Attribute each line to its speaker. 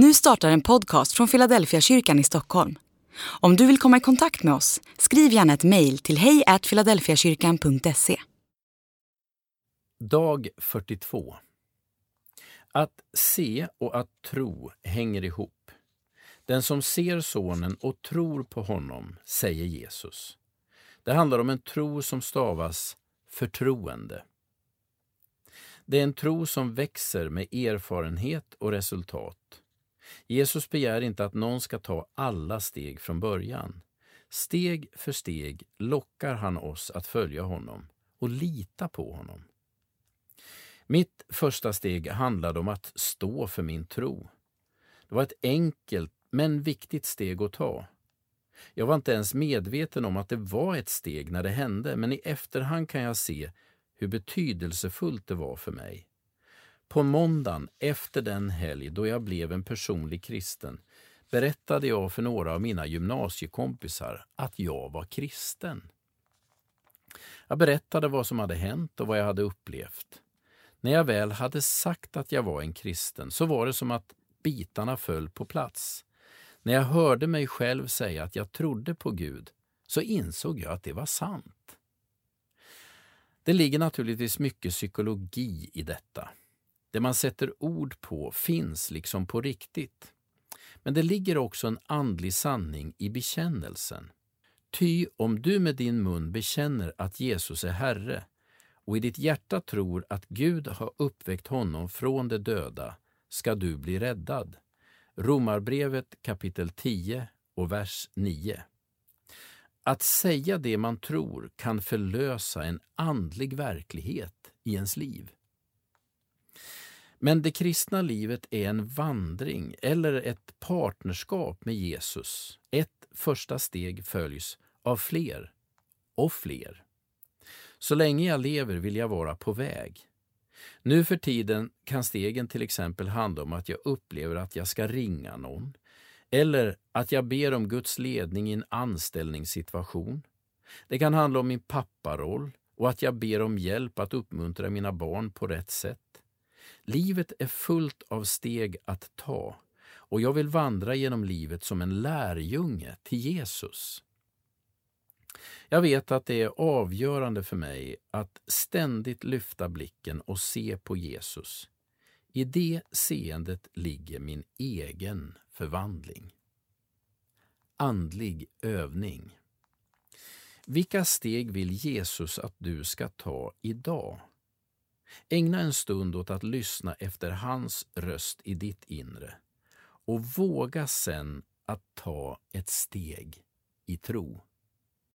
Speaker 1: Nu startar en podcast från Philadelphia kyrkan i Stockholm. Om du vill komma i kontakt med oss, skriv gärna ett mejl till hejfiladelfiakyrkan.se.
Speaker 2: Dag 42 Att se och att tro hänger ihop. Den som ser Sonen och tror på honom, säger Jesus. Det handlar om en tro som stavas förtroende. Det är en tro som växer med erfarenhet och resultat. Jesus begär inte att någon ska ta alla steg från början. Steg för steg lockar han oss att följa honom och lita på honom. Mitt första steg handlade om att stå för min tro. Det var ett enkelt men viktigt steg att ta. Jag var inte ens medveten om att det var ett steg när det hände, men i efterhand kan jag se hur betydelsefullt det var för mig. På måndagen efter den helg då jag blev en personlig kristen berättade jag för några av mina gymnasiekompisar att jag var kristen. Jag berättade vad som hade hänt och vad jag hade upplevt. När jag väl hade sagt att jag var en kristen så var det som att bitarna föll på plats. När jag hörde mig själv säga att jag trodde på Gud så insåg jag att det var sant. Det ligger naturligtvis mycket psykologi i detta. Det man sätter ord på finns liksom på riktigt. Men det ligger också en andlig sanning i bekännelsen. Ty om du med din mun bekänner att Jesus är Herre och i ditt hjärta tror att Gud har uppväckt honom från de döda ska du bli räddad. Romarbrevet kapitel 10 och vers 9. Att säga det man tror kan förlösa en andlig verklighet i ens liv. Men det kristna livet är en vandring eller ett partnerskap med Jesus. Ett första steg följs av fler och fler. Så länge jag lever vill jag vara på väg. Nu för tiden kan stegen till exempel handla om att jag upplever att jag ska ringa någon eller att jag ber om Guds ledning i en anställningssituation. Det kan handla om min papparoll och att jag ber om hjälp att uppmuntra mina barn på rätt sätt. Livet är fullt av steg att ta och jag vill vandra genom livet som en lärjunge till Jesus. Jag vet att det är avgörande för mig att ständigt lyfta blicken och se på Jesus. I det seendet ligger min egen förvandling. Andlig övning. Vilka steg vill Jesus att du ska ta idag? Ägna en stund åt att lyssna efter hans röst i ditt inre och våga sen att ta ett steg i tro.